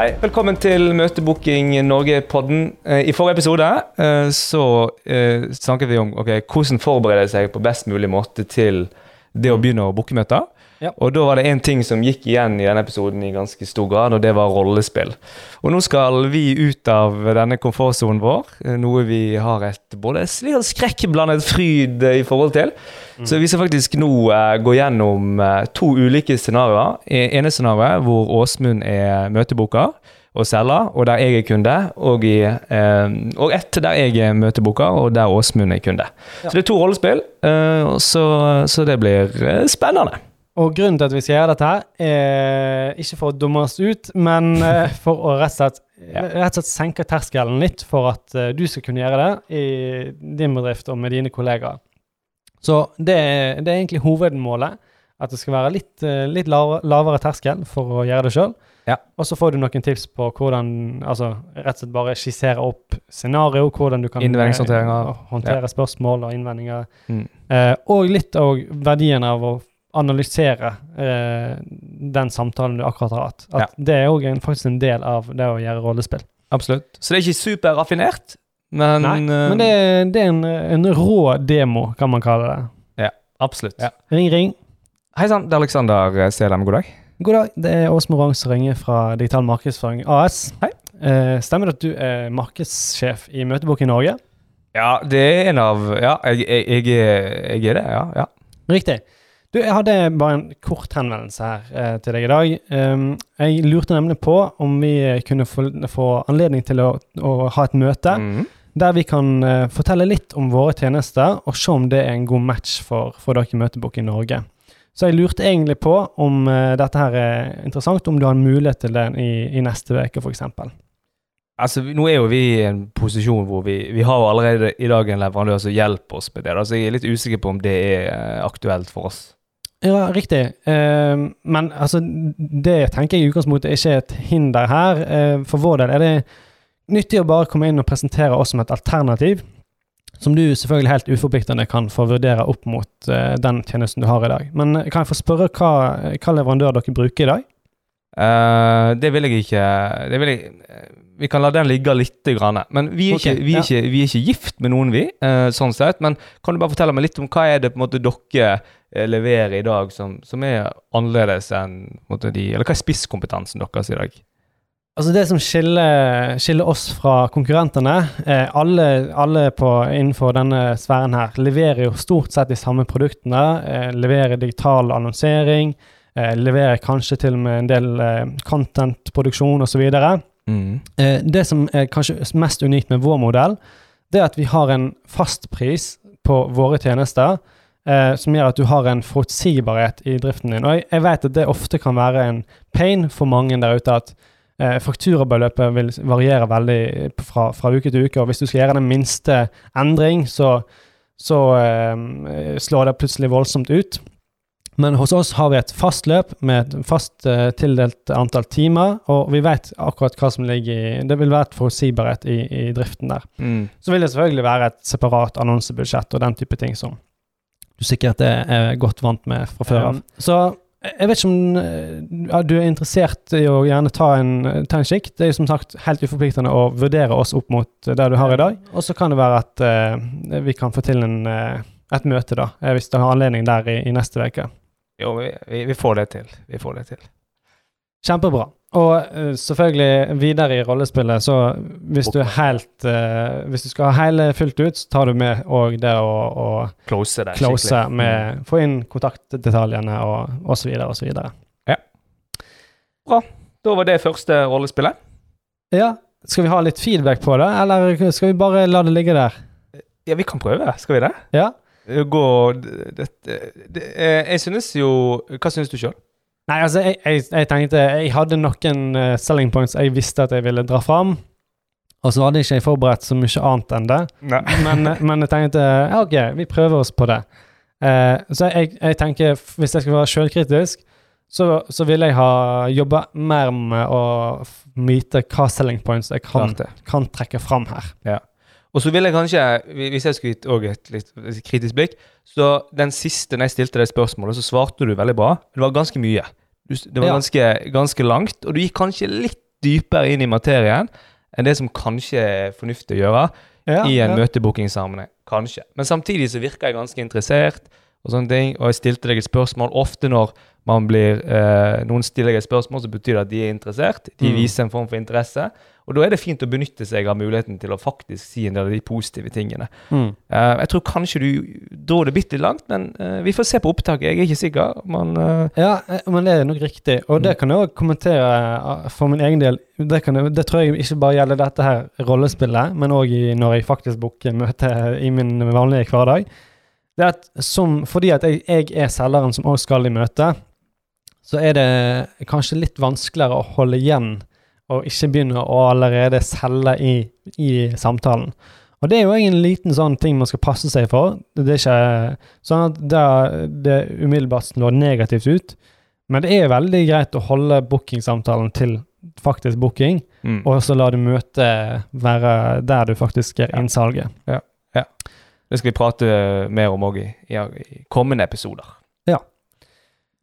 Hei, velkommen til Møtebooking Norge-podden. Eh, I forrige episode eh, så eh, snakket vi om okay, hvordan forberede seg på best mulig måte til det å begynne å booke møter. Ja. Og da var det én ting som gikk igjen i denne episoden i ganske stor grad, og det var rollespill. Og nå skal vi ut av denne komfortsonen vår, eh, noe vi har et både skrekkblandet fryd eh, i forhold til. Så vi skal faktisk nå eh, gå gjennom eh, to ulike scenarioer. Ene scenarioet hvor Åsmund er møteboker og selger, og der jeg er kunde. Og, i, eh, og ett der jeg er møteboker, og der Åsmund er kunde. Så det er to rollespill, eh, så, så det blir spennende. Og grunnen til at vi skal gjøre dette her, er ikke for å dumme oss ut, men eh, for å rett og slett, rett og slett senke terskelen litt for at eh, du skal kunne gjøre det i din bedrift og med dine kollegaer. Så det er, det er egentlig hovedmålet. At det skal være litt, eh, litt lavere, lavere terskel for å gjøre det sjøl. Ja. Og så får du noen tips på hvordan Altså rett og slett bare skissere opp scenario, hvordan du kan håndtere ja. spørsmål og innvendinger. Mm. Eh, og litt av verdien av å analysere eh, den samtalen du akkurat har hatt. At Det er òg faktisk en del av det å gjøre rollespill. Absolutt. Så det er ikke superraffinert, men Nei, eh, men det, er- det er en, en rå demo, kan man kalle det. Absolutt. Ja. Ring, ring. Hei sann, det er Alexander eh, Selem. God dag. God dag, det er Åsmund Rang som ringer fra Digital Markedsføring AS. Hei. Eh, stemmer det at du er markedssjef i Møtebok i Norge? Ja, det er en av Ja, jeg, jeg, jeg, er, jeg er det, ja. ja. Riktig. Du, jeg hadde bare en kort henvendelse her eh, til deg i dag. Um, jeg lurte nemlig på om vi kunne få, få anledning til å, å ha et møte mm. der vi kan uh, fortelle litt om våre tjenester, og se om det er en god match for, for dere i Møtebok i Norge. Så jeg lurte egentlig på om uh, dette her er interessant, om du har en mulighet til det i, i neste uke, f.eks. Altså, Nå er jo vi i en posisjon hvor vi, vi har jo allerede i dag en leverandør som hjelper oss med det. Så Så jeg er litt usikker på om det er eh, aktuelt for oss. Ja, riktig. Eh, men altså, det tenker jeg i utgangspunktet ikke er et hinder her. Eh, for vår del er det nyttig å bare komme inn og presentere oss som et alternativ, som du selvfølgelig helt uforpliktende kan få vurdere opp mot eh, den tjenesten du har i dag. Men eh, kan jeg få spørre hva, hva leverandør dere bruker i dag? Eh, det vil jeg ikke det vil jeg, Vi kan la den ligge litt. grann. Men vi er, okay, ikke, vi, er ja. ikke, vi er ikke gift med noen, vi. Uh, sånn sett. Men kan du bare fortelle meg litt om hva er det på en måte dere eh, leverer i dag som, som er annerledes enn måte, de Eller hva er spisskompetansen deres i dag? Altså Det som skiller, skiller oss fra konkurrentene eh, alle, alle på, innenfor denne sfæren her leverer jo stort sett de samme produktene. Eh, leverer digital annonsering. Eh, leverer kanskje til og med en del eh, content-produksjon osv. Mm. Eh, det som er kanskje mest unikt med vår modell, det er at vi har en fastpris på våre tjenester. Eh, som gjør at du har en forutsigbarhet i driften din. Og jeg, jeg vet at det ofte kan være en pain for mange der ute at eh, fakturabeløpet vil variere veldig fra, fra uke til uke. Og hvis du skal gjøre den minste endring, så, så eh, slår det plutselig voldsomt ut. Men hos oss har vi et fast løp med et fast uh, tildelt antall timer, og vi vet akkurat hva som ligger i Det vil være et forutsigbarhet i, i driften der. Mm. Så vil det selvfølgelig være et separat annonsebudsjett og den type ting som du sikkert er, er godt vant med fra før av. Så jeg vet ikke om eh, ja, du er interessert i å gjerne ta en, ta en kikk. Det er jo som sagt helt uforpliktende å vurdere oss opp mot det du har i dag. Og så kan det være at uh, vi kan få til en, uh, et møte, da, eh, hvis du har anledning der i, i neste uke. Jo, vi, vi, vi får det til. Vi får det til. Kjempebra. Og eh, selvfølgelig videre i rollespillet, så hvis du er helt uh, Hvis du skal ha hele fullt ut, så tar du med òg det å, å Close det close skikkelig. med Få inn kontaktdetaljene og, og så videre Bra. så. Da var det første rollespillet. Ja, skal vi ha litt feedback på det, eller skal vi bare la det ligge der? Ja, vi kan prøve. Skal vi det? Ja? Gå det, det, eh, Jeg synes jo Hva synes du sjøl? Nei, altså, jeg, jeg, jeg tenkte Jeg hadde noen eh, selling points jeg visste at jeg ville dra fram. Og så hadde jeg ikke forberedt så mye annet enn det. Men, men jeg tenkte ja, ok, vi prøver oss på det. Eh, så jeg, jeg tenker, hvis jeg skal være sjølkritisk, så, så vil jeg ha jobba mer med å myte hva selling points jeg kan, kan trekke fram her. Og så vil jeg kanskje, hvis jeg skulle gitt òg et litt kritisk blikk Så den siste, når jeg stilte deg spørsmålet, så svarte du veldig bra. Det var ganske mye. Det var ganske, ganske langt, og du gikk kanskje litt dypere inn i materien enn det som kanskje er fornuftig å gjøre Ja, i en ja. møtebookingsammenheng. Kanskje. Men samtidig så virker jeg ganske interessert, og sånne ting, og jeg stilte deg et spørsmål. Ofte når man blir, eh, noen stiller deg et spørsmål, så betyr det at de er interessert. De Mm. viser en form for interesse. Og da er det fint å benytte seg av muligheten til å faktisk si en del av de positive tingene. Mm. Uh, jeg tror kanskje du dro det bitte langt, men uh, vi får se på opptaket. Jeg er ikke sikker. Men uh, Ja, men det er nok riktig. Og det kan jeg òg kommentere for min egen del. Det, kan, jeg- det tror jeg ikke bare gjelder dette her rollespillet, men òg når jeg faktisk booker møte i min vanlige hverdag. Det er at som, fordi at jeg, jeg er selgeren som også skal i møte, så er det kanskje litt vanskeligere å holde igjen og ikke begynne å allerede selge i, i samtalen. Og det er jo en liten sånn ting man skal passe seg for. Det er ikke sånn at det, det umiddelbart slår negativt ut, men det er veldig greit å holde bookingsamtalen til faktisk booking, mm. og så la det møtet være der du faktisk er innsalget. det skal vi prate mer om òg i, i, kommende episoder. Ja.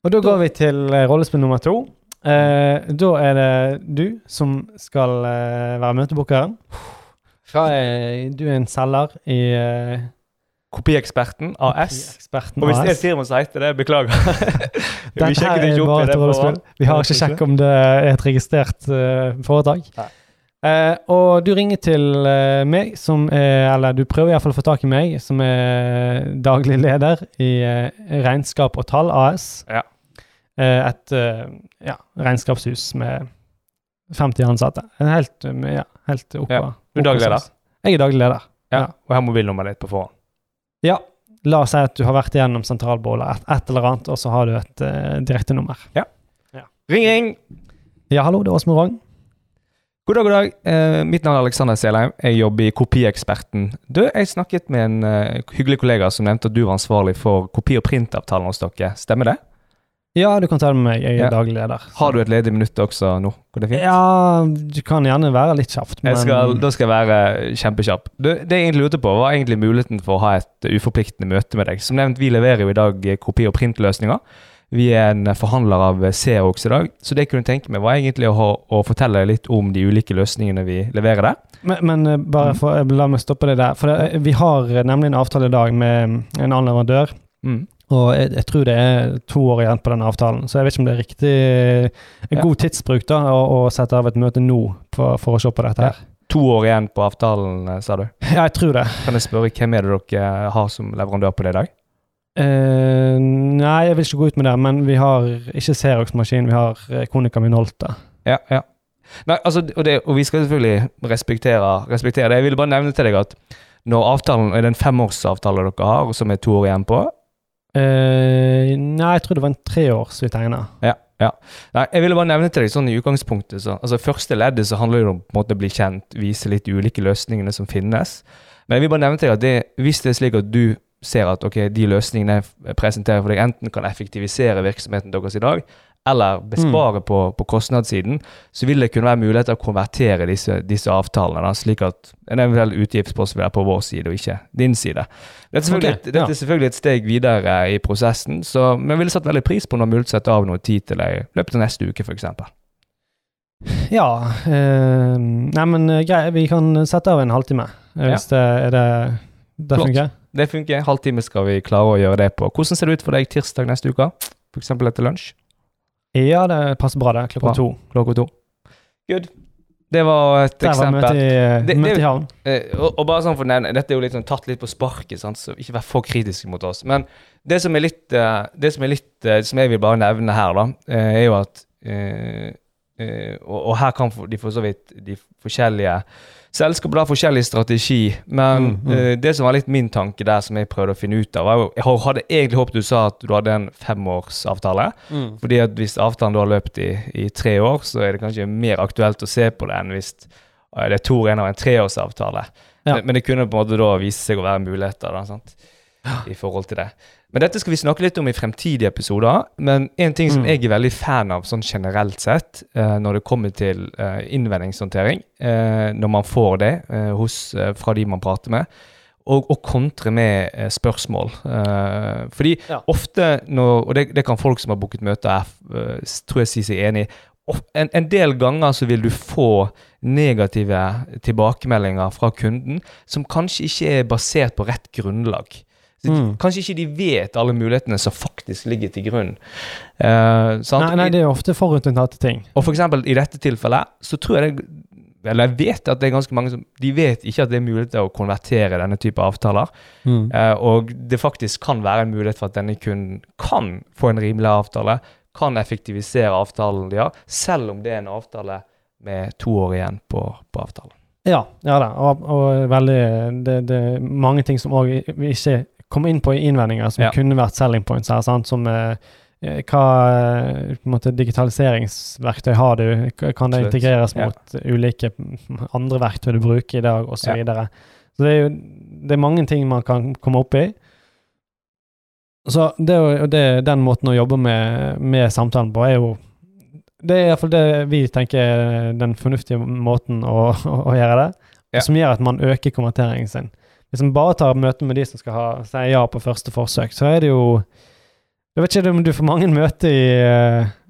Og da går vi til rollespill nummer to. Eh, da er det du som skal eh, være møtebookeren. Hva er, du er en selger i eh, Kopieksperten AS. Kopieksperten Og hvis det er AS. et firma som heter det, beklager. vi Dette sjekket her er ikke opp i bare det et rollespill. Vi har ikke sjekket om det er et registrert eh, foretak. Nei. Eh, og du ringer til eh, meg, som er Eller du prøver iallfall å få tak i meg, som er daglig leder i eh, Regnskap og tall AS. Ja. Eh, et eh, ja, regnskapshus med 50 ansatte. En helt, eh, ja, helt oppe. Ja, du er daglig leder? Jeg er daglig leder. Ja. Ja. Og har er mobilnummeret ditt på forhånd. Ja. La oss si at du har vært igjennom sentralbordet, et, et eller annet, og så har du et uh, direktenummer. Ring, ring! Ja, hallo, det er Åsmund Rogn. God dag, god dag. Eh, mitt navn er Alexander Selheim. Jeg jobber i Kopieksperten. Du, jeg snakket med en uh, hyggelig kollega som nevnte at du var ansvarlig for kopi- og printavtalen hos dere. Stemmer det? Ja, du kan ta det med meg. Jeg er Ja. daglig leder. Har du et ledig minutt også nå? Går det fint? Ja, du kan gjerne være litt kjapt, men Jeg skal, da skal jeg være kjempekjapp. Du, det jeg egentlig lurte på, var egentlig muligheten for å ha et eh, uforpliktende møte med deg. Som nevnt, vi leverer jo i dag eh, kopi- og printløsninger. Vi er en eh, forhandler av eh, Xerox i dag, så det jeg kunne tenke meg, var egentlig å, ha, å fortelle deg litt om de ulike løsningene vi leverer der. Men, men eh, bare Mm. for, eh, la meg stoppe det der. For det, vi har eh, nemlig en avtale i dag med en annen leverandør. Og jeg, jeg tror det er to år igjen på den avtalen, så jeg vet ikke om det er riktig en Ja. god tidsbruk da, å, å sette av et møte nå for, for å se på dette her. To år igjen på avtalen, eh, sa du. Ja, jeg tror det. Kan jeg spørre hvem er det dere har som leverandør på det i dag? Eh, nei, jeg vil ikke gå ut med det, men vi har ikke Xerox-maskin, vi har eh, Konica Minolta. Ja, ja. Nei, altså, og, det, og vi skal selvfølgelig respektere, respektere det. Jeg ville bare nevne til deg at når avtalen er femårsavtalen en dere har, som er to år igjen på Eh, nei, jeg tror det var en treårs vi tegna. Ja, ja. Nei, jeg ville bare nevne til deg sånn i utgangspunktet så, altså Første leddet så handler det om på en måte å bli kjent, vise litt ulike løsningene som finnes. Men jeg vil bare nevne til deg at det, hvis det er slik at du ser at okay, de løsningene jeg presenterer for deg, enten kan effektivisere virksomheten deres i dag, eller bespare på, på kostnadssiden, så vil det kunne være mulighet til å konvertere disse, disse avtalene, da, slik at en eventuell utgiftspost vil være på vår side, og ikke din side. Dette er selvfølgelig, okay. et, dette er selvfølgelig et steg videre i prosessen, så, men jeg ville satt veldig pris på til å sette av noe tid til deg i løpet av neste uke, f.eks. Ja eh, Nei, men eh, greit, vi kan sette av en halvtime. Hvis Hvis det er det Det Flott. funker? Det funker. Halvtime skal vi klare å gjøre det på. Hvordan ser det ut for deg tirsdag neste uke? F.eks. etter lunsj? Ja, det passer bra, det. Klokka Bra. to. Klokka to. Good. Det var et Der var eksempel. møtet i, Det- det- møte i havn. Eh, og, og bare sånn for å nevne, Dette er jo litt sånn tatt litt på sparket, sant? så ikke vær for kritisk mot oss. Men det som er litt, eh, det som, er litt eh, som jeg vil bare nevne her, da, er jo at og, og her kan de for så vidt de forskjellige selskaper ha forskjellig strategi. Men Mm, mm. eh, det som var litt min tanke der, som jeg prøvde å finne ut av, var jo Jeg hadde egentlig håpet du sa at du hadde en femårsavtale. Fordi at hvis avtalen da har løpt i, i tre år, så er det kanskje mer aktuelt å se på det enn hvis eh, det er to av en treårsavtale. Ja. Men, men det kunne på en måte da vise seg å være muligheter da, sant? I forhold til det. Men dette skal vi snakke litt om i fremtidige episoder. Men en ting som Mm. jeg er veldig fan av sånn generelt sett, uh, når det kommer til uh, innvendingshåndtering, uh, når man får det eh, hos, eh, fra de man prater med, og, og kontre med eh, spørsmål. Eh, fordi Ja. ofte når Og det, det kan folk som har booket møter, er, eh, tror jeg sier seg enig i. en, en del ganger så vil du få negative tilbakemeldinger fra kunden som kanskje ikke er basert på rett grunnlag. Mm. Kanskje ikke de vet alle mulighetene som faktisk ligger til grunn. Eh, sant? Nei, nei, det er ofte forutinntatte ting. Og for eksempel i dette tilfellet, så tror jeg det Eller jeg vet at det er ganske mange som De vet ikke at det er mulighet til å konvertere denne type avtaler. Mm. Eh, og det faktisk kan være en mulighet for at denne kunden kan få en rimelig avtale. Kan effektivisere avtalen de har, selv om det er en avtale med to år igjen på, på avtalen. Ja, ja da. Og, og veldig det, det er mange ting som òg vi ikke kom inn på innvendinger, som Ja. kunne vært selling points her. Sant? Som eh, eh, hva eh, måte, digitaliseringsverktøy har du? Kan det Absolutt. integreres Ja. mot ulike mm, andre verktøy du bruker i dag, osv.? Så, Ja. så det er jo det er mange ting man kan komme opp i. Så det, det, den måten å jobbe med, med samtalen på, er jo Det er iallfall det vi tenker er den fornuftige måten å, å, å gjøre det. Ja. Som gjør at man øker konverteringen sin. Hvis man bare tar møte med de som skal ha, si ja på første forsøk, så er det jo Jeg vet ikke om du får mange møter i,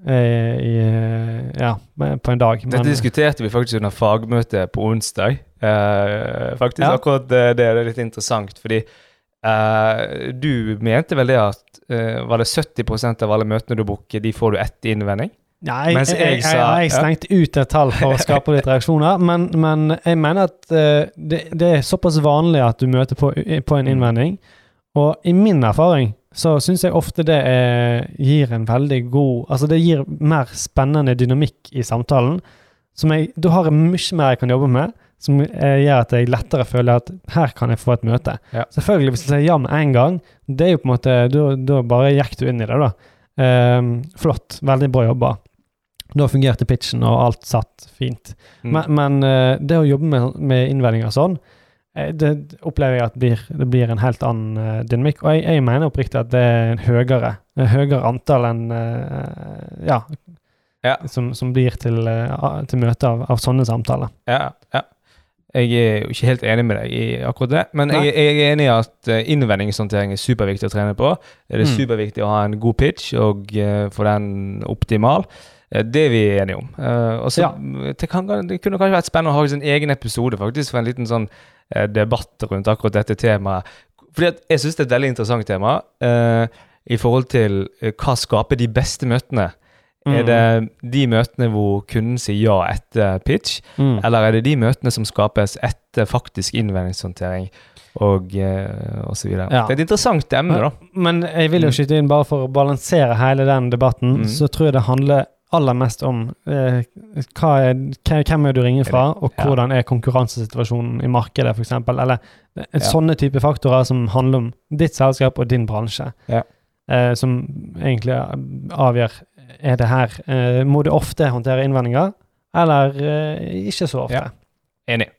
i, i eh, Ja, på en dag. Dette diskuterte vi faktisk under fagmøtet på onsdag. Eh, faktisk Ja. akkurat det, det er litt interessant, fordi eh, du mente vel det at eh, Var det 70% av alle møtene du booker, de får du etter innvending? Nei, jeg, jeg jeg, jeg, slengte ut et tall for å skape litt reaksjoner, men, men jeg mener at uh, det, det er såpass vanlig at du møter på, på en Mm. innvending. Og i min erfaring så syns jeg ofte det er, gir en veldig god Altså det gir mer spennende dynamikk i samtalen. Som jeg, da har jeg mye mer jeg kan jobbe med, som eh, gjør at jeg lettere føler at her kan jeg få et møte. Ja. Selvfølgelig, hvis jeg sier ja med en gang, det er jo på en måte da bare gikk du inn i det, da. Ehm, flott. Veldig bra jobba. Da fungerte pitchen, og alt satt fint. Mm. Men, men eh, det å jobbe med, med innvendinger sånn, eh, det opplever jeg at blir, det blir en helt annen eh, dynamikk. Og jeg, jeg mener oppriktig at det er en høyere, en høyere antall enn ja, Ja. Som, som blir til, til møte av, av sånne samtaler. Ja, ja. Jeg er jo ikke helt enig med deg i akkurat det, men jeg, jeg er enig i at eh, innvendingshåndtering er superviktig å trene på. Det er Mm. superviktig å ha en god pitch og uh, få den optimal. Eh, Det er vi enige om. Uh, også, Ja. det, kan, det kunne kanskje vært spennende å ha sin egen episode faktisk for en liten sånn uh, debatt rundt akkurat dette temaet. Fordi at jeg syns det er et veldig interessant tema i forhold til hva skaper de beste møtene. Er Mm. det de møtene hvor kunden sier ja etter pitch, Mm. eller er det de møtene som skapes etter faktisk innvendingshåndtering og, eh, og så videre? Ja. Det er et interessant emne, da. Men jeg vil jo Mm. skyte inn, bare for å balansere hele den debatten, Mm. så tror jeg det handler aller mest om eh, er, hvem er du ringer fra, og hvordan er konkurransesituasjonen i markedet, f.eks. Eller eh, Ja. sånne type faktorer som handler om ditt selskap og din bransje. Ja. Eh, som egentlig avgjør er det her Uh, Må du ofte håndtere innvendinger, eller uh, ikke så ofte? Ja. Enig.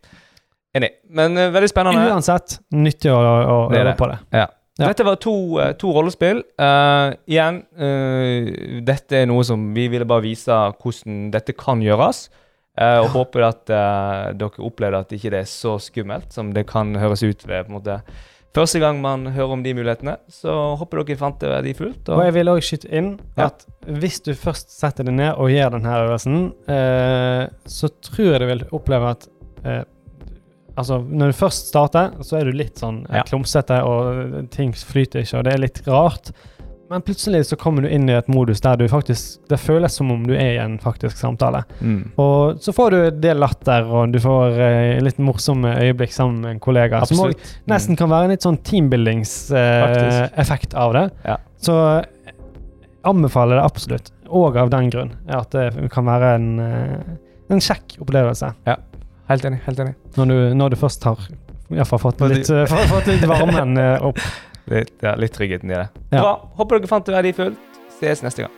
Enig. Men uh, veldig spennende. Uansett, nyttig å, å Det øve det. på det. Ja. Ja. Dette var to, to rollespill. Uh, igjen, uh, dette er noe som vi ville bare vise hvordan dette kan gjøres. Uh, og Ja. håper at dere opplevde at ikke det er så skummelt som det kan høres ut ved på en måte Første gang man hører om de mulighetene, så håper dere fant det verdifullt. Og jeg vil òg skyte inn Ja. at hvis du først setter deg ned og gjør denne øvelsen, eh, så tror jeg du vil oppleve at eh, Altså, når du først starter, så er du litt sånn eh, Ja. klumsete, og ting flyter ikke, og det er litt rart. Men plutselig så kommer du inn i et modus der du faktisk Det føles som om du er i en faktisk samtale. Mm. Og så får du en del latter, og du får eh, litt morsomme øyeblikk sammen med en kollega. Som også Absolutt. nesten kan være en litt sånn teambuildingseffekt effekt av det. Ja. Så jeg anbefaler det absolutt, og av den grunn. At det kan være en, eh, en kjekk opplevelse. Helt enig. helt enig. Når du, når du først har fått litt, eh, fått, litt varmen eh, opp. Litt, ja, litt tryggheten i det. Ja. Bra. Håper dere fant det verdifullt. Ses neste gang.